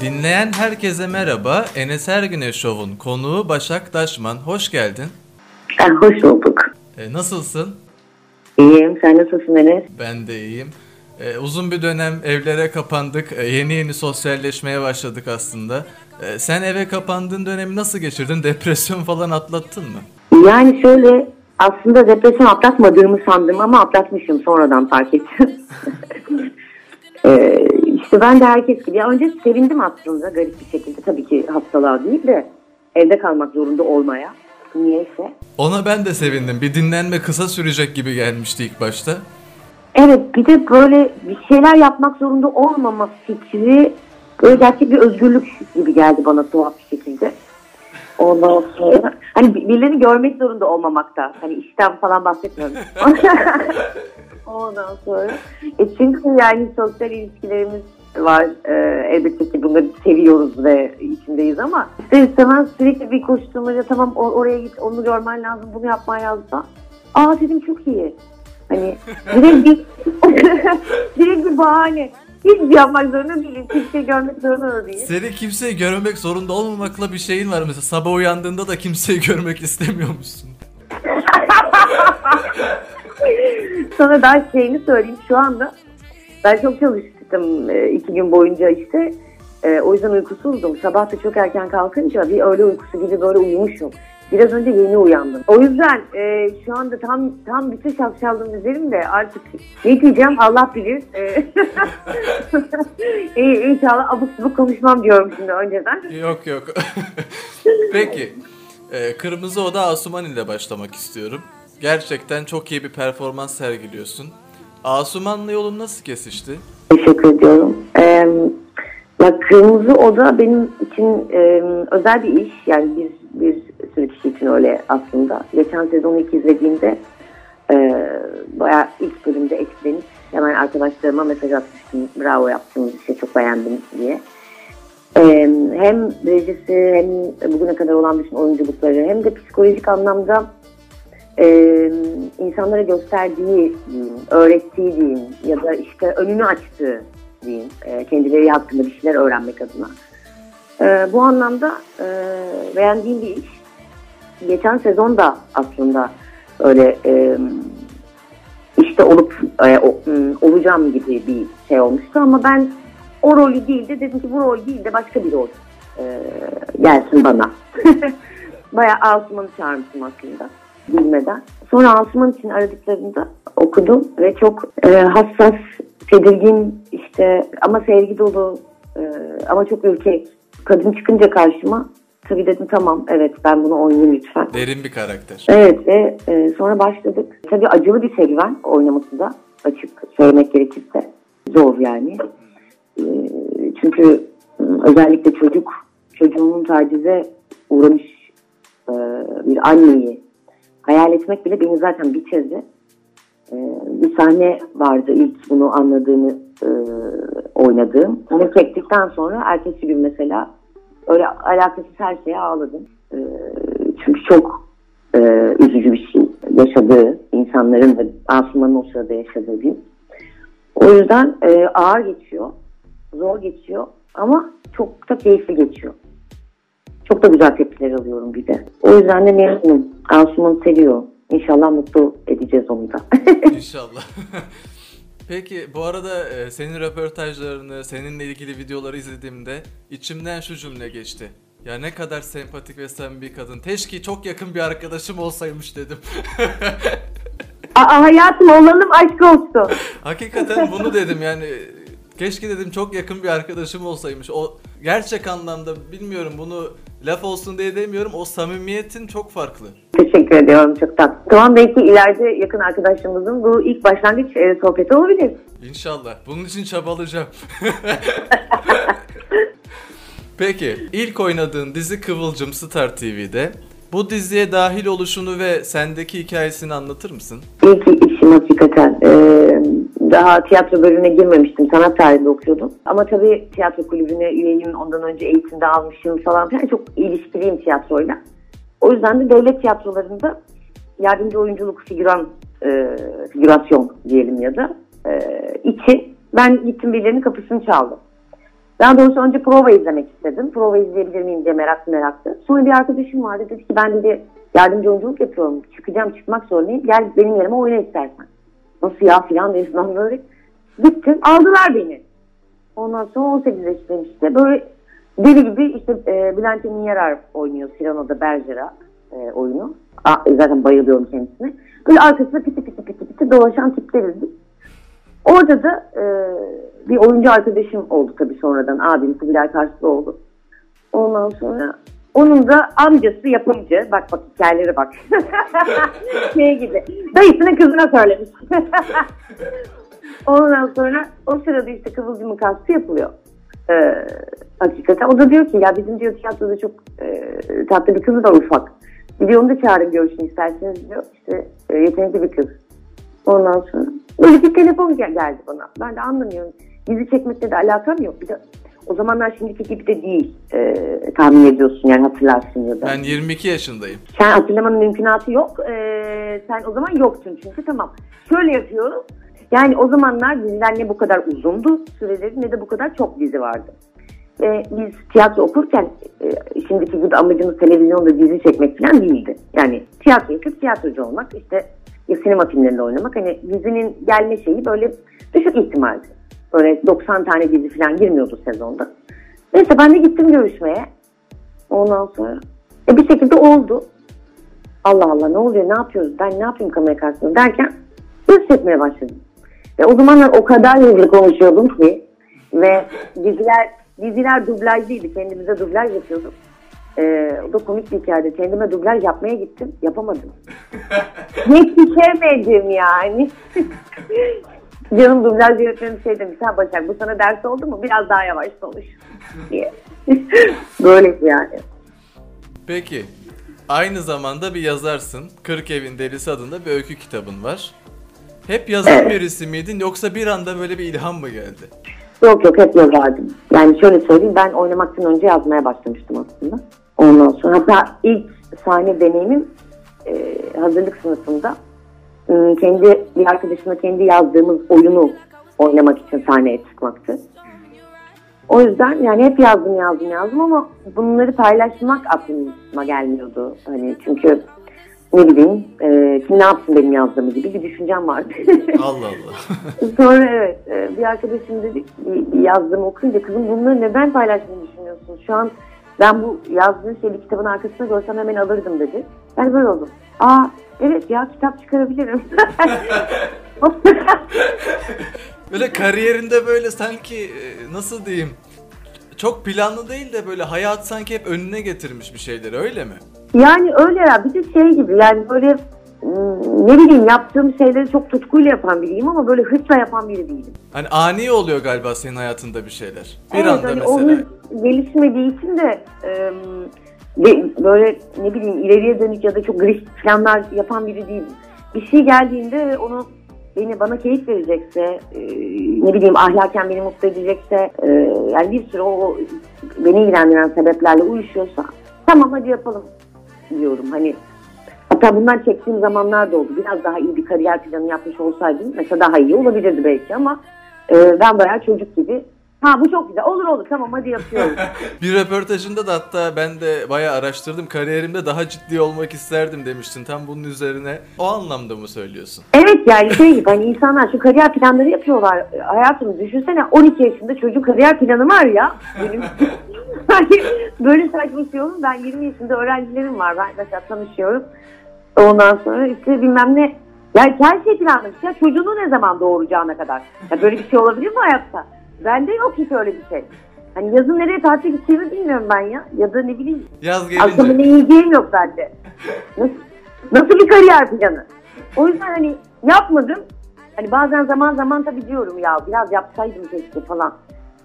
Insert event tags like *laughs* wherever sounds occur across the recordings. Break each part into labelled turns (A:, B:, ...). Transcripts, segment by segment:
A: Dinleyen herkese merhaba. Enes Ergüne Show'un konuğu Başak Daşman. Hoş geldin.
B: Hoş bulduk.
A: E, nasılsın?
B: İyiyim. Sen nasılsın Enes?
A: Ben de iyiyim. E, uzun bir dönem evlere kapandık. E, yeni yeni sosyalleşmeye başladık aslında. E, sen eve kapandığın dönemi nasıl geçirdin? *laughs* Depresyon falan atlattın mı?
B: Yani şöyle aslında depresyon atlatmadığımı sandım ama atlatmışım sonradan fark ettim. *laughs* ee, işte ben de herkes gibi. Ya önce sevindim aslında garip bir şekilde. Tabii ki hastalığa değil de evde kalmak zorunda olmaya. Niyeyse.
A: Ona ben de sevindim. Bir dinlenme kısa sürecek gibi gelmişti ilk başta.
B: Evet bir de böyle bir şeyler yapmak zorunda olmama fikri böyle gerçek bir özgürlük gibi geldi bana tuhaf bir şekilde. Ondan sonra hani birilerini görmek zorunda olmamakta. Hani işten falan bahsetmiyorum. *laughs* Ondan sonra. E çünkü yani sosyal ilişkilerimiz var. Ee, elbette ki bunları seviyoruz ve içindeyiz ama ister istemez sürekli bir koşturmaca tamam oraya git onu görmen lazım bunu yapman lazım. Aa dedim çok iyi. Hani direkt bir, *laughs* direkt bir bahane. Hiçbir yapmak zorunda değilim. Kimseyi görmek zorunda da değilim.
A: Seni kimseyi görmek zorunda olmamakla bir şeyin var. Mesela sabah uyandığında da kimseyi *laughs* görmek istemiyormuşsun. *laughs*
B: Sana daha şeyini söyleyeyim. Şu anda ben çok çalıştım e, iki gün boyunca işte. E, o yüzden uykusuzdum. Sabah da çok erken kalkınca bir öğle uykusu gibi böyle uyumuşum. Biraz önce yeni uyandım. O yüzden e, şu anda tam tam bütün şapşallığım üzerimde artık ne diyeceğim Allah bilir. E, *laughs* e, inşallah abuk subuk konuşmam diyorum şimdi önceden.
A: Yok yok. *laughs* Peki. E, Kırmızı Oda Asuman ile başlamak istiyorum. Gerçekten çok iyi bir performans sergiliyorsun. Asuman'la yolun nasıl kesişti?
B: Teşekkür ediyorum. Ee, ya Kırmızı Oda benim için e, özel bir iş. Yani bir, bir sürü kişi için öyle aslında. Geçen sezonu ilk izlediğimde e, bayağı ilk bölümde etkilenip hemen arkadaşlarıma mesaj atmıştım. Bravo yaptınız işte çok beğendim diye. E, hem rejisi hem bugüne kadar olan bütün oyunculukları hem de psikolojik anlamda e, insanlara gösterdiği diyeyim, öğrettiği diyeyim ya da işte önünü açtığı diyeyim e, kendileri hakkında bir şeyler öğrenmek adına. E, bu anlamda e, beğendiğim bir iş. Geçen sezon da aslında öyle e, işte olup e, o, olacağım gibi bir şey olmuştu ama ben o rolü değil de dedim ki bu rol değil de başka bir rol e, gelsin bana. *laughs* Bayağı Asuman'ı çağırmıştım aslında bilmeden. Sonra Asuman için aradıklarında okudum ve çok e, hassas, tedirgin işte ama sevgi dolu e, ama çok ürkek kadın çıkınca karşıma tabii dedim tamam evet ben bunu oynayayım lütfen.
A: Derin bir karakter.
B: Evet ve e, sonra başladık. Tabii acılı bir serüven oynaması da açık söylemek gerekirse zor yani. E, çünkü özellikle çocuk çocuğunun tacize uğramış e, bir anneyi hayal etmek bile beni zaten bitirdi. Ee, bir sahne vardı ilk bunu anladığımı e, oynadığım. Onu çektikten sonra ertesi gün mesela öyle alakasız her şeye ağladım. E, çünkü çok e, üzücü bir şey yaşadığı insanların da Asuman'ın o sırada yaşadığı bir. O yüzden e, ağır geçiyor, zor geçiyor ama çok da keyifli geçiyor. Çok da güzel tepkiler alıyorum bir de. O yüzden de memnunum. Asuman seviyor. İnşallah mutlu edeceğiz onu da. *laughs*
A: İnşallah. *laughs* Peki bu arada e, senin röportajlarını, seninle ilgili videoları izlediğimde içimden şu cümle geçti. Ya ne kadar sempatik ve samimi bir kadın. Teşke çok yakın bir arkadaşım olsaymış dedim. *laughs*
B: Aa, hayatım olalım aşk olsun.
A: Hakikaten bunu dedim yani. Keşke dedim çok yakın bir arkadaşım olsaymış. O gerçek anlamda bilmiyorum bunu laf olsun diye demiyorum. O samimiyetin çok farklı.
B: Teşekkür ediyorum çok tatlı. Tamam belki ileride yakın arkadaşımızın bu ilk başlangıç e, sohbeti olabilir.
A: İnşallah. Bunun için çabalayacağım. *laughs* Peki ilk oynadığın dizi Kıvılcım Star TV'de. Bu diziye dahil oluşunu ve sendeki hikayesini anlatır mısın?
B: İlk işim hakikaten. Ee, daha tiyatro bölümüne girmemiştim. Sanat tarihinde okuyordum. Ama tabii tiyatro kulübüne üyeyim. Ondan önce eğitimde almışım falan filan. Çok ilişkiliyim tiyatroyla. O yüzden de devlet tiyatrolarında yardımcı oyunculuk figüran, e, figürasyon diyelim ya da e, için ben gittim birilerinin kapısını çaldım. Daha doğrusu önce prova izlemek istedim. Prova izleyebilir miyim diye meraklı meraklı. Sonra bir arkadaşım vardı dedi ki ben dedi yardımcı oyunculuk yapıyorum. Çıkacağım çıkmak zorundayım. Gel benim yerime oyna istersen. Nasıl ya filan ben böyle. Gittim aldılar beni. Ondan sonra 18 yaşındayım işte. Böyle deli gibi işte e, Bülent Emin Yarar oynuyor Cyrano'da Bergerac e, oyunu. Aa, zaten bayılıyorum kendisine. Böyle arkasında piti piti piti piti dolaşan tipleriz biz. Orada da e, bir oyuncu arkadaşım oldu tabii sonradan. Abim Kubilay Tarslıoğlu. Ondan sonra onun da amcası yapımcı. Bak bak hikayelere bak. *laughs* şey gibi. Dayısının kızına söylemiş. *laughs* Ondan sonra o sırada işte Kıvılcım'ın kastı yapılıyor. Ee, hakikaten. O da diyor ki ya bizim diyor tiyatroda çok e, tatlı bir kız var ufak. De onu da çağırın görüşün isterseniz diyor. İşte e, yetenekli bir kız. Ondan sonra böyle bir telefon gel- geldi bana. Ben de anlamıyorum. Dizi çekmekle de alakam yok. Bir de o zamanlar şimdiki gibi de değil. E, tahmin ediyorsun yani hatırlarsın ya da.
A: Ben 22 yaşındayım.
B: Sen hatırlamanın mümkünatı yok. Ee, sen o zaman yoktun çünkü tamam. Şöyle yapıyoruz. Yani o zamanlar diziler ne bu kadar uzundu süreleri ne de bu kadar çok dizi vardı. Ve biz tiyatro okurken e, şimdiki gibi amacımız televizyonda dizi çekmek falan değildi. Yani tiyatro yapıp tiyatrocu olmak işte ya sinema filmlerinde oynamak. Hani dizinin gelme şeyi böyle düşük ihtimaldi. Böyle 90 tane dizi falan girmiyordu sezonda. Neyse ben de gittim görüşmeye. Ondan sonra e bir şekilde oldu. Allah Allah ne oluyor ne yapıyoruz ben ne yapayım kamera karşısında derken hız çekmeye başladım. Ve o zamanlar o kadar hızlı konuşuyordum ki ve diziler diziler dublajlıydı kendimize dublaj yapıyorduk. Ee, o da komik bir hikayeydi. Kendime dublaj yapmaya gittim. Yapamadım. *laughs* Yetişemedim yani. Canım dublaj yönetmenim şey demiş. Ha Başak bu sana ders oldu mu? Biraz daha yavaş konuş. *laughs* diye. *laughs* Böyle yani.
A: Peki. Aynı zamanda bir yazarsın. Kırk Evin Delisi adında bir öykü kitabın var. Hep yazan
B: Evet.
A: birisi miydin yoksa bir anda böyle bir ilham mı geldi?
B: Yok yok hep yazardım. Yani şöyle söyleyeyim ben oynamaktan önce yazmaya başlamıştım aslında. Ondan sonra hatta ilk sahne deneyimim e, hazırlık sınıfında kendi bir arkadaşımla kendi yazdığımız oyunu oynamak için sahneye çıkmaktı. O yüzden yani hep yazdım yazdım yazdım ama bunları paylaşmak aklıma gelmiyordu. Hani çünkü ne bileyim e, kim ne yapsın benim yazdığımı gibi bir düşüncem vardı. *laughs*
A: Allah *laughs* Allah.
B: Sonra evet e, bir arkadaşım dedi yazdığımı okuyunca kızım bunları neden paylaşmayı düşünüyorsun? Şu an ben bu yazdığın şeyi kitabın arkasında görsem hemen alırdım dedi. Ben böyle oldum. Aa evet ya kitap çıkarabilirim. *laughs*
A: Böyle kariyerinde böyle sanki e, nasıl diyeyim çok planlı değil de böyle hayat sanki hep önüne getirmiş bir şeyleri öyle mi?
B: yani öyle ya bir de şey gibi yani böyle ne bileyim yaptığım şeyleri çok tutkuyla yapan biriyim ama böyle hırsla yapan biri değilim.
A: Hani ani oluyor galiba senin hayatında bir şeyler. Bir
B: evet,
A: anda
B: hani
A: mesela.
B: hız gelişmediği için de e, böyle ne bileyim ileriye dönük ya da çok giriş planlar yapan biri değilim. Bir şey geldiğinde onu beni bana keyif verecekse, e, ne bileyim ahlaken beni mutlu edecekse, e, yani bir sürü o beni ilgilendiren sebeplerle uyuşuyorsa tamam hadi yapalım diyorum. Hani hatta bundan çektiğim zamanlar da oldu. Biraz daha iyi bir kariyer planı yapmış olsaydım mesela daha iyi olabilirdi belki ama e, ben bayağı çocuk gibi ha bu çok güzel olur olur tamam hadi yapıyorum. *laughs*
A: Bir röportajında da hatta ben de bayağı araştırdım. Kariyerimde daha ciddi olmak isterdim demiştin. Tam bunun üzerine o anlamda mı söylüyorsun?
B: Evet yani şey gibi hani insanlar şu kariyer planları yapıyorlar. Hayatım düşünsene 12 yaşında çocuk kariyer planı var ya. Benim *laughs* hani böyle saçma şey olur? Ben 20 yaşında öğrencilerim var. Ben mesela tanışıyorum. Ondan sonra işte bilmem ne. Ya her şey planlamış ya. Çocuğunu ne zaman doğuracağına kadar. Ya böyle bir şey olabilir mi hayatta? Bende yok hiç öyle bir şey. Hani yazın nereye tatile gideceğimi bilmiyorum ben ya. Ya da ne bileyim
A: Yaz gelince.
B: ne yiyeceğim yok bende. Nasıl, nasıl bir kariyer planı? O yüzden hani yapmadım. Hani bazen zaman zaman tabii diyorum ya biraz yapsaydım keşke falan.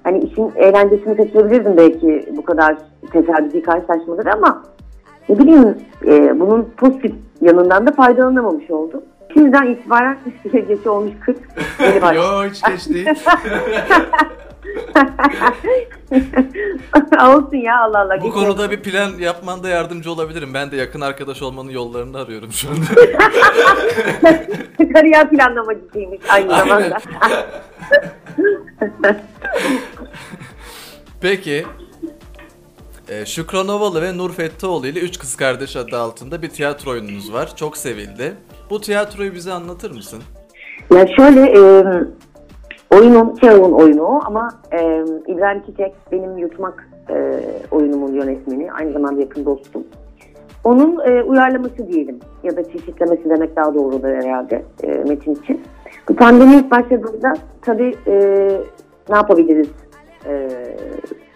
B: Hani işin eğlencesini kaçırabilirdim belki bu kadar tesadüfi karşılaşmaları ama ne bileyim e, bunun pozitif yanından da faydalanamamış oldum. Şimdiden itibaren *laughs* geç olmuş 40. Yeni başladım.
A: Yo hiç geç değil. *laughs*
B: Olsun ya Allah Allah.
A: Bu
B: Geçelim.
A: konuda bir plan yapmanda yardımcı olabilirim. Ben de yakın arkadaş olmanın yollarını arıyorum şu anda. *laughs*
B: Kariyer planlamacısıymış aynı
A: Aynen.
B: zamanda.
A: Peki. E, Şükran Ovalı ve Nur Fettioğlu ile Üç Kız Kardeş adı altında bir tiyatro oyununuz var. Çok sevildi. Bu tiyatroyu bize anlatır mısın?
B: Ya şöyle e, oyunun Çağın oyunu ama e, İbrahim Çiçek benim Yutmak e, oyunumun yönetmeni. Aynı zamanda yakın dostum. Onun e, uyarlaması diyelim ya da çeşitlemesi demek daha doğrudur herhalde e, metin için. Bu pandemi ilk başladığında tabii e, ne yapabiliriz e,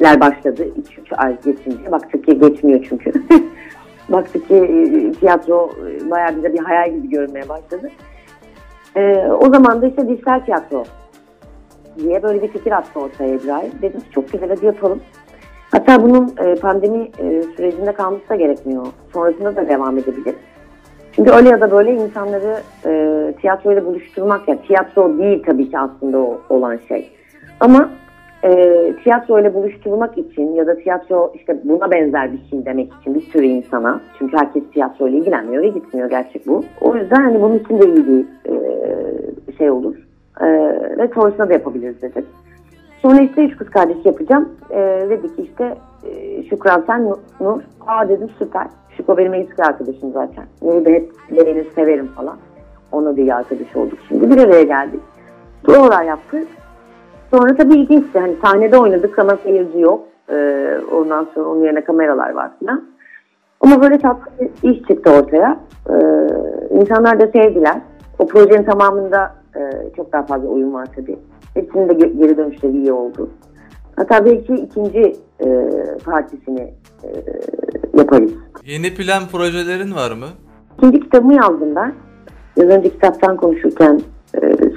B: ler başladı 2-3 ay geçince. Baktık ki geçmiyor çünkü. *laughs* Baktık ki e, tiyatro e, bayağı bize bir hayal gibi görünmeye başladı. Ee, o zaman da işte dijital tiyatro diye böyle bir fikir attı ortaya İbrahim. Dedim ki çok güzel hadi yapalım. Hatta bunun e, pandemi e, sürecinde kalması da gerekmiyor. Sonrasında da devam edebilir. Çünkü öyle ya da böyle insanları e, tiyatroyla buluşturmak ya tiyatro değil tabii ki aslında o olan şey. Ama e, tiyatroyla buluşturmak için ya da tiyatro işte buna benzer bir şey demek için bir sürü insana çünkü herkes tiyatroyla ilgilenmiyor ve gitmiyor gerçek bu. O yüzden hani bunun için de iyi bir e, şey olur. E, ve sonrasında da yapabiliriz dedik. Sonra işte üç kız kardeş yapacağım. E, dedik işte e, Şükran sen Nur-. Aa dedim süper. Şüko benim eski arkadaşım zaten. Nur'u da hep beğenir severim falan. Ona iyi arkadaş olduk şimdi. Bir araya geldik. Provalar yaptık. Sonra tabii ilginçti. Hani sahnede oynadık ama seyirci yok. Ee, ondan sonra onun yerine kameralar var falan. Ama böyle tatlı bir iş çıktı ortaya. Ee, insanlar da sevdiler. O projenin tamamında e, çok daha fazla oyun var tabii. Hepsinin de ge- geri dönüşleri iyi oldu. Hatta belki ikinci e, partisini e, yaparız.
A: Yeni plan projelerin var mı?
B: İkinci kitabımı yazdım ben. Biraz önce kitaptan konuşurken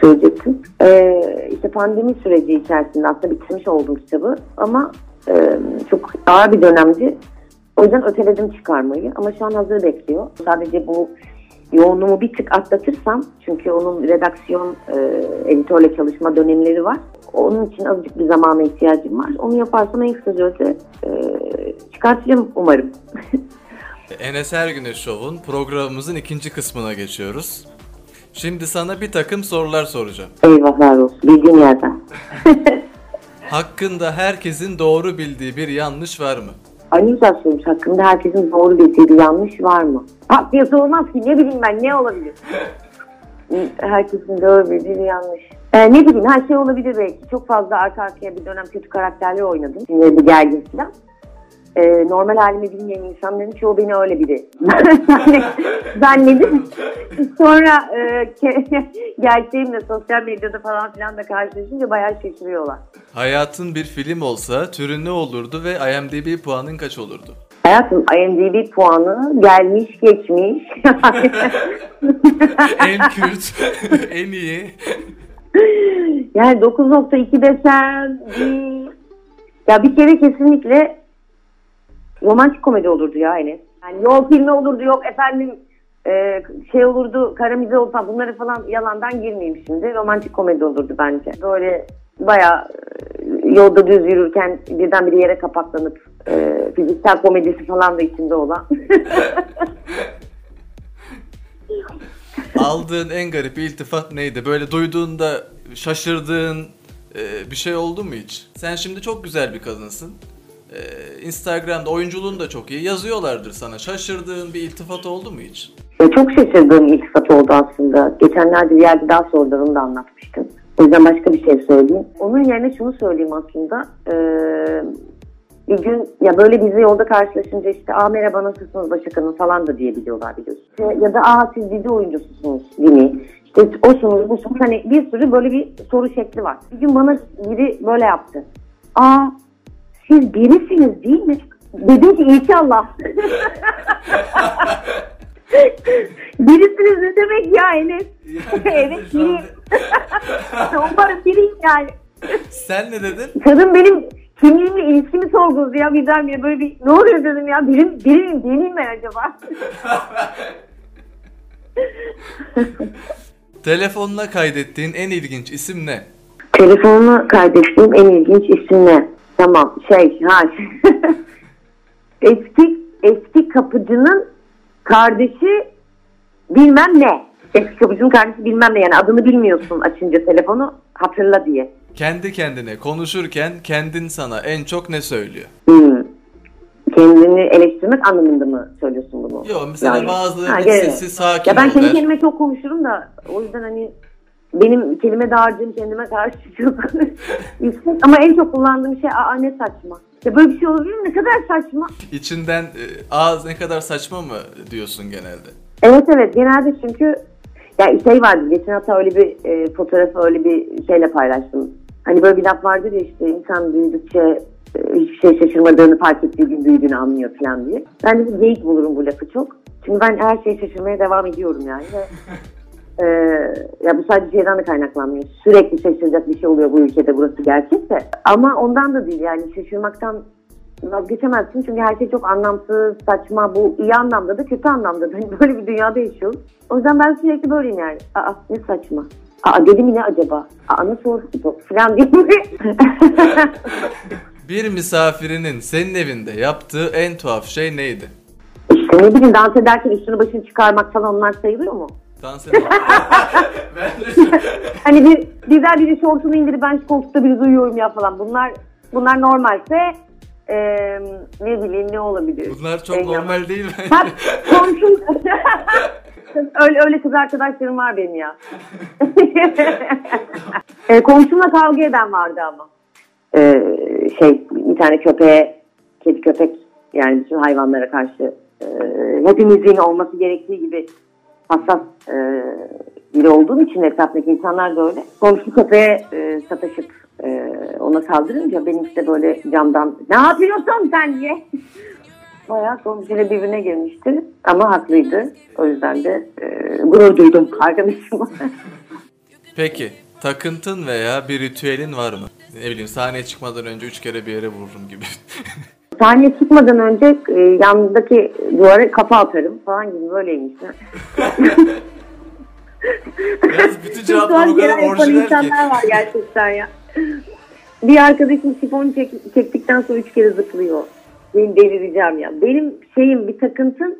B: söyleyecektim. E, işte pandemi süreci içerisinde aslında bitirmiş oldum kitabı ama e, çok ağır bir dönemdi. O yüzden öteledim çıkarmayı ama şu an hazır bekliyor. Sadece bu yoğunluğumu bir tık atlatırsam çünkü onun redaksiyon e, editörle çalışma dönemleri var. Onun için azıcık bir zamana ihtiyacım var. Onu yaparsam en kısa sürede e, çıkartacağım umarım. *laughs*
A: Enes Ergüneş Show'un programımızın ikinci kısmına geçiyoruz. Şimdi sana bir takım sorular soracağım.
B: Eyvahlar olsun bildiğin yerden. *laughs* *laughs*
A: Hakkında herkesin doğru bildiği bir yanlış var mı?
B: Ne güzel sormuş. Hakkında herkesin doğru bildiği bir yanlış var mı? Hak diye sorulmaz ki. Ne bileyim ben ne olabilir? *laughs* herkesin doğru bildiği bir yanlış. Ee, ne bileyim her şey olabilir belki. Çok fazla arka arkaya bir dönem kötü karakterler oynadım. Şimdi bir gergin falan. Ee, normal halimi bilmeyen insanların çoğu beni öyle biri *laughs* zannedip sonra e, *laughs* gerçeğimle sosyal medyada falan filan da karşılaşınca bayağı şaşırıyorlar.
A: Hayatın bir film olsa türü ne olurdu ve IMDb puanın kaç olurdu?
B: Hayatım IMDb puanı gelmiş geçmiş. *laughs*
A: en Kürt, en iyi.
B: yani 9.2 desem bir... Ya bir kere kesinlikle romantik komedi olurdu ya Enes. Yani yol filmi olurdu yok efendim e, şey olurdu karamize olsa bunları falan yalandan girmeyeyim şimdi. Romantik komedi olurdu bence. Böyle bayağı e, yolda düz yürürken birden bir yere kapaklanıp e, fiziksel komedisi falan da içinde olan. *laughs*
A: Aldığın en garip iltifat neydi? Böyle duyduğunda şaşırdığın e, bir şey oldu mu hiç? Sen şimdi çok güzel bir kadınsın. E, Instagram'da oyunculuğun da çok iyi. Yazıyorlardır sana. Şaşırdığın bir iltifat oldu mu hiç?
B: Ya çok şaşırdığım iltifat oldu aslında. Geçenlerde bir yerde daha sordular onu da anlatmıştım. O yüzden başka bir şey söyleyeyim. Onun yerine şunu söyleyeyim aslında. Ee, bir gün ya böyle bizi yolda karşılaşınca işte aa merhaba nasılsınız Başak Hanım falan da diyebiliyorlar biliyorsun. İşte ya da aa siz dizi oyuncususunuz Dini. İşte osunuz busunuz hani bir sürü böyle bir soru şekli var. Bir gün bana biri böyle yaptı. Aa siz birisiniz değil mi? Dedim ki inşallah. Birisiniz *laughs* ne demek ya Enes? *laughs* evet biriyim. Umarım biriyim yani.
A: Sen ne dedin?
B: Kadın benim kimliğimle ilişkimi sorguladı ya birdenbire böyle bir ne oluyor dedim ya birim, biriyim değil miyim ben acaba? *laughs*
A: Telefonuna kaydettiğin en ilginç isim ne?
B: Telefonunu kaydettiğim en ilginç isim ne? Tamam şey ha *laughs* eski eski kapıcının kardeşi bilmem ne. Eski kapıcının kardeşi bilmem ne yani adını bilmiyorsun açınca telefonu hatırla diye.
A: Kendi kendine konuşurken kendin sana en çok ne söylüyor?
B: Hmm. Kendini eleştirmek anlamında mı söylüyorsun bunu?
A: Yok mesela
B: Yani.
A: bazıları
B: Ha,
A: sessiz sakin
B: Ya ben kendi kendime çok konuşurum da o yüzden hani benim kelime dağarcığım kendime karşı *laughs* çok yüksek ama en çok kullandığım şey aa ne saçma. Ya böyle bir şey olabilir mi? Ne kadar saçma.
A: İçinden e, ağız ne kadar saçma mı diyorsun genelde?
B: Evet evet genelde çünkü ya şey vardı geçen hafta öyle bir e, fotoğrafı öyle bir şeyle paylaştım. Hani böyle bir laf vardır ya işte insan büyüdükçe e, hiçbir şey şaşırmadığını fark ettiği gün büyüdüğünü anlıyor falan diye. Ben de geyik bulurum bu lafı çok. Çünkü ben her şeye şaşırmaya devam ediyorum yani. *laughs* E, ya bu sadece şeyden de kaynaklanmıyor. Sürekli şaşıracak bir şey oluyor bu ülkede burası gerçek de. Ama ondan da değil yani şaşırmaktan vazgeçemezsin çünkü her şey çok anlamsız, saçma. Bu iyi anlamda da kötü anlamda da. Hani böyle bir dünyada yaşıyoruz. O yüzden ben sürekli böyleyim yani. Aa ne saçma. Aa dedim ne acaba? Aa nasıl olur bu? Falan diye. *laughs*
A: Bir misafirinin senin evinde yaptığı en tuhaf şey neydi?
B: işte ne bileyim dans ederken üstünü başını çıkarmak falan onlar sayılıyor mu?
A: Dans edin. *laughs* Ben de-
B: Hani bir birden biri şortunu indirip ben koltukta bir uyuyorum ya falan. Bunlar bunlar normalse eee ne bileyim ne olabilir?
A: Bunlar çok
B: En
A: normal değil mi?
B: Bak *laughs* komşum *laughs* öyle öyle kız arkadaşlarım var benim ya. e, komşumla kavga eden vardı ama. E, şey bir tane köpeğe kedi köpek yani bütün hayvanlara karşı e, hepimizin olması gerektiği gibi hassas e, biri olduğum için etrafındaki insanlar da öyle. Komşu köpeğe e, sataşıp e, ona saldırınca benim işte böyle camdan ne yapıyorsun sen diye *laughs* Bayağı komşuyla birbirine girmişti ama haklıydı. O yüzden de e, gurur duydum arkadaşıma. *laughs*
A: Peki takıntın veya bir ritüelin var mı? Ne bileyim sahneye çıkmadan önce üç kere bir yere vururum gibi. *laughs*
B: Sahneye çıkmadan önce e, yanındaki duvara kafa atarım falan gibi böyleymiş.
A: Yalnız bütün cevaplar o kadar orijinal ki.
B: insanlar var gerçekten ya. Bir arkadaşım sifon çek, çektikten sonra üç kere zıplıyor. Benim delireceğim ya. Benim şeyim bir takıntım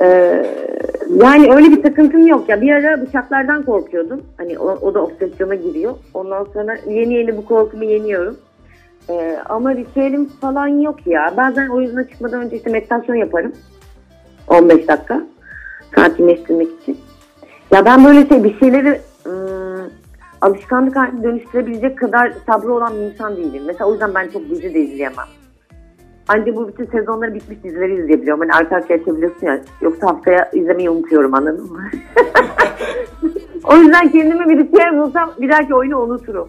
B: e, yani öyle bir takıntım yok ya. Bir ara bıçaklardan korkuyordum. Hani o, o da obsesyona giriyor. Ondan sonra yeni yeni bu korkumu yeniyorum. E, ama ritüelim falan yok ya. Bazen oyuna çıkmadan önce işte meditasyon yaparım. 15 dakika. Sakinleştirmek için. Ya ben böyle şey bir şeyleri ım, alışkanlık haline dönüştürebilecek kadar sabrı olan bir insan değilim. Mesela o yüzden ben çok dizi de izleyemem. Ancak bu bütün sezonları bitmiş dizileri izleyebiliyorum. Hani arka arkaya açabiliyorsun ya. Yoksa haftaya izlemeyi unutuyorum anladın mı? *laughs* o yüzden kendime bir ritüel bulsam bir dahaki oyunu unuturum.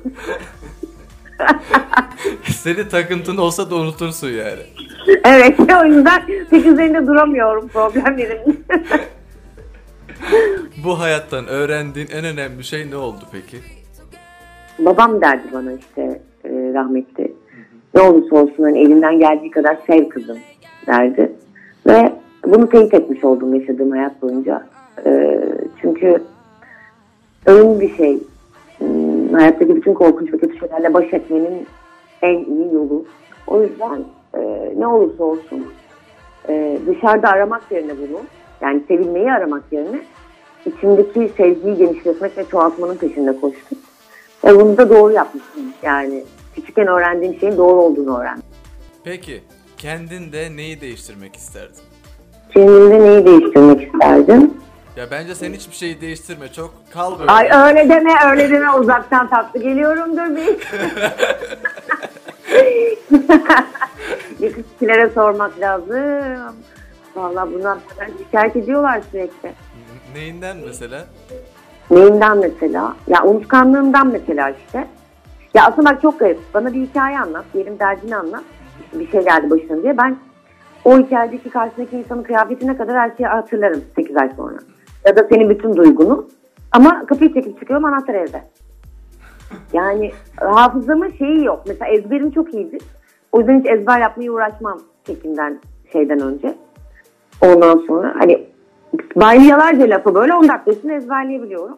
B: *laughs*
A: Senin takıntın olsa da unutursun yani.
B: evet *laughs* o yüzden pek üzerinde duramıyorum problemlerin. *laughs*
A: Bu hayattan öğrendiğin en önemli şey ne oldu peki?
B: Babam derdi bana işte e, rahmetli. Ne olursa olsun hani elinden geldiği kadar sev kızım derdi. Ve bunu teyit etmiş oldum yaşadığım hayat boyunca. E, çünkü önemli bir şey. Hayattaki bütün korkunç ve kötü şeylerle baş etmenin en iyi yolu. O yüzden e, ne olursa olsun e, dışarıda aramak yerine bunu yani sevilmeyi aramak yerine içimdeki sevgiyi genişletmek ve çoğaltmanın peşinde koştum. Ve bunu da doğru yapmışım. Yani küçükken öğrendiğim şeyin doğru olduğunu öğrendim.
A: Peki kendinde neyi değiştirmek isterdin?
B: Kendimde neyi değiştirmek isterdim?
A: Ya bence sen hiçbir şeyi değiştirme çok kal böyle.
B: Ay öyle deme öyle deme uzaktan tatlı geliyorumdur bir. *laughs* Yakışıkilere sormak lazım. Vallahi bundan şikayet ediyorlar sürekli.
A: Neyinden mesela?
B: Neyinden mesela? Ya unutkanlığımdan mesela işte. Ya aslında bak çok garip. Bana bir hikaye anlat. Diyelim derdini anlat. Bir şey geldi başına diye. Ben o hikayedeki karşısındaki insanın kıyafetine kadar her şeyi hatırlarım 8 ay sonra. Ya da senin bütün duygunu. Ama kapıyı çekip çıkıyorum anahtar evde. Yani hafızamın şeyi yok. Mesela ezberim çok iyidir. O yüzden hiç ezber yapmaya uğraşmam çekimden şeyden önce. Ondan sonra hani baylayalarca lafı böyle 10 dakika içinde ezberleyebiliyorum.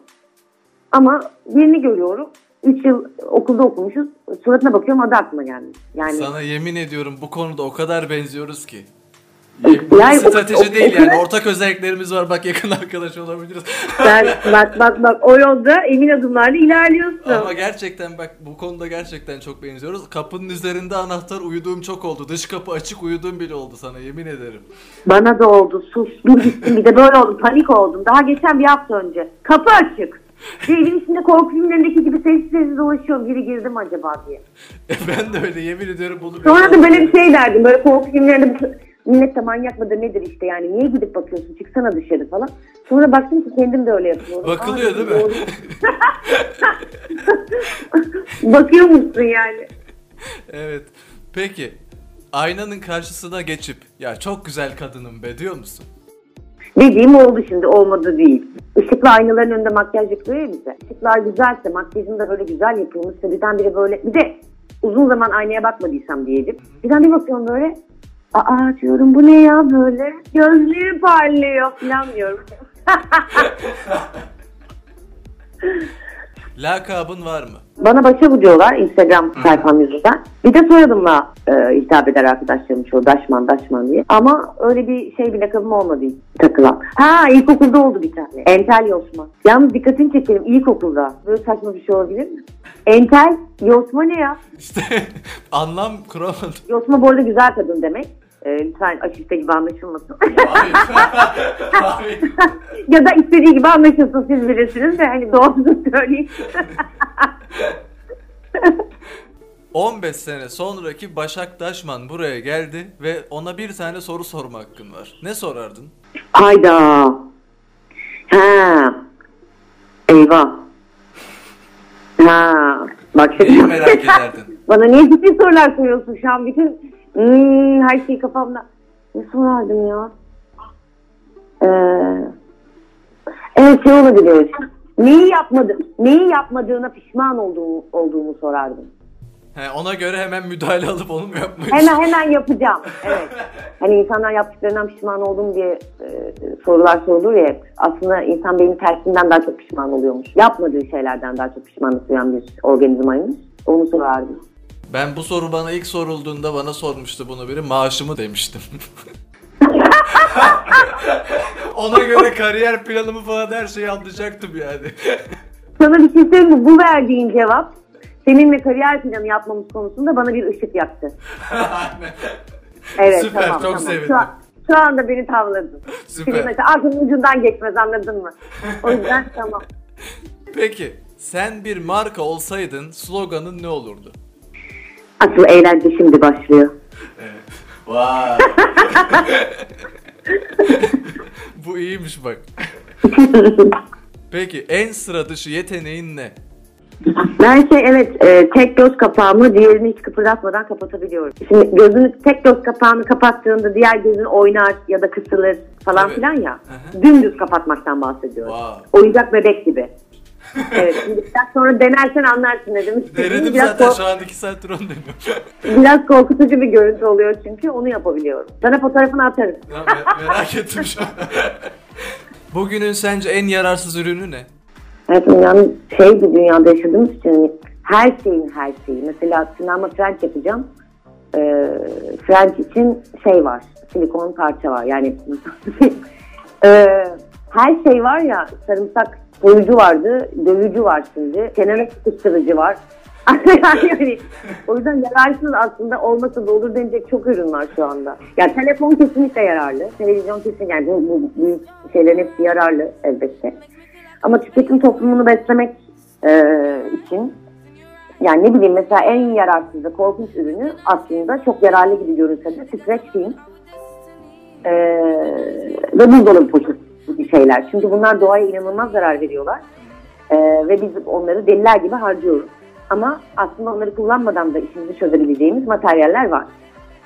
B: Ama birini görüyorum. 3 yıl okulda okumuşuz. Suratına bakıyorum adı aklıma gelmiş. Yani
A: Sana yemin ediyorum bu konuda o kadar benziyoruz ki.
B: Yani o-
A: strateji
B: o-
A: değil
B: o
A: yani *laughs* ortak özelliklerimiz var bak yakın arkadaş olabiliriz.
B: sen bak bak bak o yolda emin adımlarla ilerliyorsun.
A: Ama gerçekten bak bu konuda gerçekten çok benziyoruz. Kapının üzerinde anahtar uyuduğum çok oldu. Dış kapı açık uyuduğum bile oldu sana yemin ederim.
B: Bana da oldu sus bir gittim bir de böyle oldu panik oldum. Daha geçen bir hafta önce. Kapı açık. Bir evin içinde korku filmlerindeki gibi sessiz sessiz dolaşıyorum. Biri girdi mi acaba diye.
A: E ben de öyle yemin ediyorum bunu.
B: Sonra da böyle bir şey derdim. Böyle korku filmlerinde millet de manyak mıdır nedir işte yani. Niye gidip bakıyorsun çıksana dışarı falan. Sonra baktım ki kendim de öyle yapıyorum.
A: Bakılıyor
B: Aa,
A: değil mi? *laughs*
B: Bakıyor musun yani?
A: Evet. Peki aynanın karşısına geçip ya çok güzel kadınım be diyor musun?
B: Dediğim oldu şimdi olmadı değil. Işıklı aynaların önünde makyaj yapıyor ya bize. Işıklar güzelse, makyajım da böyle güzel yapılmışsa birdenbire böyle... Bir de uzun zaman aynaya bakmadıysam diyelim. Birden bir bakıyorum böyle. Aa diyorum bu ne ya böyle? Gözlüğü parlıyor falan diyorum. *laughs*
A: Lakabın var mı?
B: Bana başa diyorlar Instagram sayfam yüzünden. Bir de soyadımla e, hitap eder arkadaşlarım çoğu Daşman Daşman diye. Ama öyle bir şey bir lakabım olmadı takılan. Ha ilkokulda oldu bir tane. Entel Yosma. Yalnız dikkatini çekelim ilkokulda. Böyle saçma bir şey olabilir mi? Entel Yosma ne ya?
A: İşte *laughs* anlam kuramadım.
B: Yosma bu arada güzel kadın demek. E, lütfen aşifte gibi anlaşılmasın. *laughs* Ya da istediği gibi anlaşılsın siz bilirsiniz de hani doğrusunu söyleyeyim. *laughs*
A: 15 sene sonraki Başak Daşman buraya geldi ve ona bir tane soru sorma hakkın var. Ne sorardın?
B: Hayda. Ha. Eyvah. Ha. Bak
A: Neyi
B: şimdi.
A: merak ederdin? *laughs*
B: Bana niye ciddi sorular soruyorsun şu an? Bütün hmm, her şey kafamda. Ne sorardım ya? Ee, evet şey olabilir. Neyi yapmadım? Neyi yapmadığına pişman olduğumu, olduğumu sorardım.
A: He, ona göre hemen müdahale alıp onu mu yapmayı
B: Hemen hemen yapacağım. Evet. Hani insanlar yaptıklarından pişman oldum diye e, sorular sorulur ya. Aslında insan benim tersinden daha çok pişman oluyormuş. Yapmadığı şeylerden daha çok pişmanlık duyan bir organizmaymış. Onu sorardım.
A: Ben bu soru bana ilk sorulduğunda bana sormuştu bunu biri maaşımı demiştim. *laughs* Ona göre kariyer planımı falan her şeyi anlayacaktım yani.
B: Sana bir şey söyleyeyim mi? Bu verdiğin cevap seninle kariyer planı yapmamız konusunda bana bir ışık yaktı. Evet
A: Süper,
B: tamam
A: çok
B: tamam.
A: sevindim.
B: Şu, an- şu anda beni tavladın.
A: Süper.
B: Şimdi mesela aklının ucundan geçmez anladın mı? O yüzden tamam.
A: Peki sen bir marka olsaydın sloganın ne olurdu?
B: Asıl eğlence şimdi başlıyor. *laughs*
A: Vay. *laughs* Bu iyiymiş bak. *laughs* Peki en sıra dışı yeteneğin ne?
B: Ben şey evet e, tek göz kapağımı diğerini hiç kıpırdatmadan kapatabiliyorum. Şimdi gözünü tek göz kapağını kapattığında diğer gözün oynar ya da kısılır falan
A: Evet.
B: filan ya.
A: Hı
B: Dümdüz kapatmaktan bahsediyorum.
A: Vay.
B: Oyuncak bebek gibi. Evet şimdi biraz sonra denersen anlarsın istediğimi.
A: Denedim
B: Biraz,
A: zaten şu an 2 saattir onu deniyorum.
B: biraz korkutucu bir görüntü oluyor çünkü onu yapabiliyorum. Sana fotoğrafını atarım.
A: Ya me- merak ettim şu an. *laughs* Bugünün sence en yararsız ürünü ne?
B: Evet yani şey bir dünyada yaşadığımız için hani her şeyin her şeyi. Mesela sinema French yapacağım. Ee, French için şey var. Silikon parça var. Yani *laughs* Ee, her şey var ya sarımsak soyucu vardı. Dövücü var şimdi. Kenara sıkıştırıcı var. *laughs* o yüzden yararsız aslında olmasa da olur denecek çok ürün var şu anda. Yani telefon kesinlikle yararlı. Televizyon kesin yani bu, bu büyük şeylerin hepsi yararlı elbette. Ama tüketim toplumunu beslemek e, için yani ne bileyim mesela en yararsız ve korkunç ürünü aslında çok yararlı gibi görünse de streç film e, ve buzdolabı poşeti gibi şeyler. Çünkü bunlar doğaya inanılmaz zarar veriyorlar. E, ve biz onları deliler gibi harcıyoruz. Ama aslında onları kullanmadan da işimizi çözebileceğimiz materyaller var.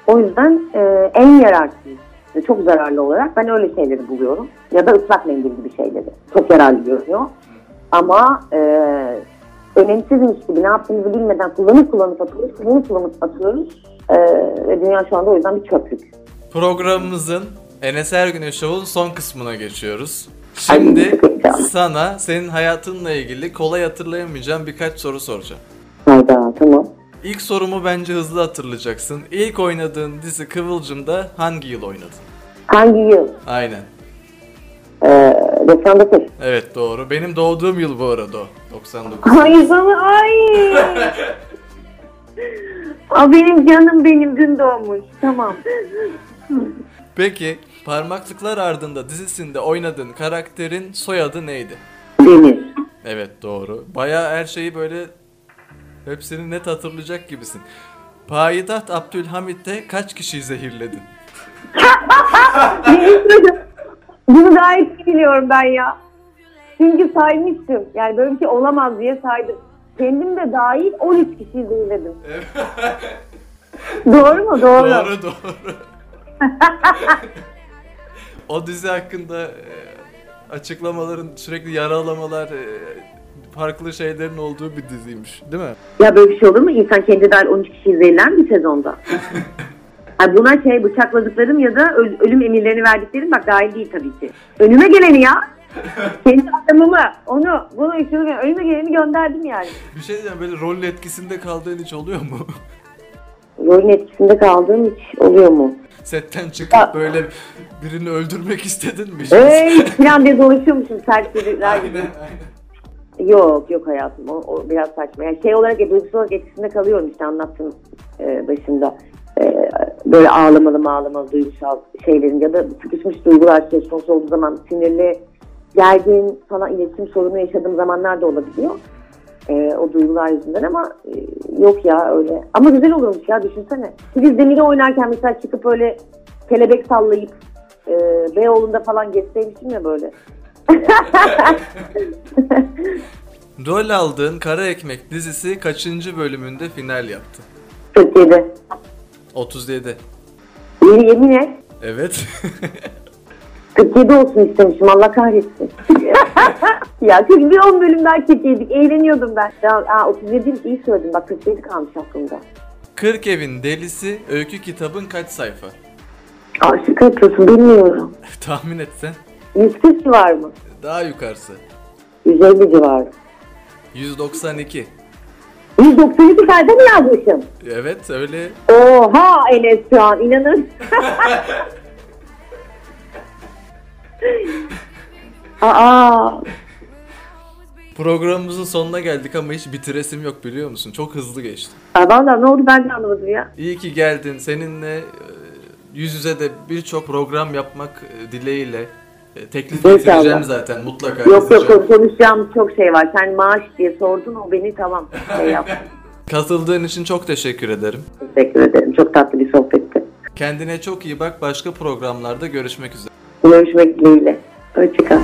B: O yüzden e, en yararsız ve çok zararlı olarak ben öyle şeyleri buluyorum. Ya da ıslak mendil gibi şeyleri. Çok yararlı görünüyor. Ama e, önemsizmiş gibi ne yaptığımızı bilmeden kullanıp kullanıp atıyoruz, kullanıp kullanıp atıyoruz. E, ve dünya şu anda o yüzden bir çöplük.
A: Programımızın Enes Ergün'ün şovun son kısmına geçiyoruz. Şimdi. Sana senin hayatınla ilgili kolay hatırlayamayacağım birkaç soru soracağım.
B: Hayda tamam.
A: İlk sorumu bence hızlı hatırlayacaksın. İlk oynadığın dizi Kıvılcım'da hangi yıl oynadın?
B: Hangi yıl?
A: Aynen.
B: Ee, 99.
A: Evet doğru. Benim doğduğum yıl bu arada o. 99.
B: Ay sana ay. *laughs* Aa, benim canım benim dün doğmuş. Tamam.
A: Peki Parmaklıklar Ardında dizisinde oynadığın karakterin soyadı neydi?
B: Demir.
A: Evet doğru. Baya her şeyi böyle hepsini net hatırlayacak gibisin. Payitaht Abdülhamit'te kaç kişiyi zehirledin? *laughs*
B: Bunu gayet iyi biliyorum ben ya. Çünkü saymıştım. Yani böyle bir şey olamaz diye saydım. Kendim de dahil 13 kişiyi zehirledim. *laughs* Doğru mu? Doğru.
A: Doğru doğru. *laughs* o dizi hakkında e, açıklamaların sürekli yaralamalar e, farklı şeylerin olduğu bir diziymiş değil mi?
B: Ya böyle bir şey olur mu? İnsan kendi dahil 13 kişiyi zehirler mi bir sezonda? *laughs* Ha buna şey bıçakladıklarım ya da öl- ölüm emirlerini verdiklerim bak dahil değil tabii ki. Önüme geleni ya. *laughs* Kendi adamımı, onu, bunu, şunu, önüme geleni gönderdim yani.
A: Bir şey diyeceğim böyle rol etkisinde kaldığın hiç oluyor mu?
B: Rolün etkisinde kaldığım hiç oluyor mu?
A: Setten çıkıp
B: Ya-
A: böyle birini öldürmek istedin mi?
B: Ey falan diye dolaşıyormuşum serseriler gibi.
A: Aynen, aynen.
B: Yok yok hayatım o, o biraz saçma. Yani şey olarak duygusal olarak etkisinde kalıyorum işte anlattım e, başında. E, böyle ağlamalı ağlamalı duygusal şeylerin ya da sıkışmış duygular söz konusu olduğu zaman sinirli, gergin falan iletişim sorunu yaşadığım zamanlar da olabiliyor. E, o duygular yüzünden ama e, yok ya öyle. Ama güzel olurmuş ya düşünsene. Filiz Demir'i oynarken mesela çıkıp öyle kelebek sallayıp e, Beyoğlu'nda falan geçseymişim ya böyle. *laughs*
A: Rol aldığın Kara Ekmek dizisi kaçıncı bölümünde final yaptı?
B: 47.
A: 37.
B: Yemin, yemin et.
A: Evet. *laughs*
B: 47 olsun istemişim Allah kahretsin. *laughs* ya 41 10 bölüm daha çekeydik. Eğleniyordum ben. Ya, aa, 37 iyi söyledim. Bak 47 kalmış aklımda.
A: 40 Evin Delisi öykü kitabın kaç sayfa?
B: Aa, şaka yapıyorsun bilmiyorum. *laughs*
A: Tahmin etsen.
B: 140 civar mı?
A: Daha yukarısı.
B: 150 civarı.
A: 192.
B: 192 sayfa mı yazmışım?
A: Evet öyle.
B: Oha Enes şu an inanır. *laughs* Aa,
A: Programımızın sonuna geldik ama hiç bitiresim yok biliyor musun? Çok hızlı geçti.
B: aa, valla ne oldu ben de anlamadım ya.
A: İyi ki geldin. Seninle e, yüz yüze de birçok program yapmak e, dileğiyle e, teklif getireceğim zaten mutlaka.
B: Yok yok konuşacağımız çok şey var. Sen maaş diye sordun o beni tamam şey yaptı. *laughs*
A: Katıldığın için çok teşekkür ederim.
B: Teşekkür ederim. Çok tatlı bir sohbetti.
A: Kendine çok iyi bak. Başka programlarda görüşmek üzere.
B: Görüşmek dileğiyle.
C: Hoşçakalın.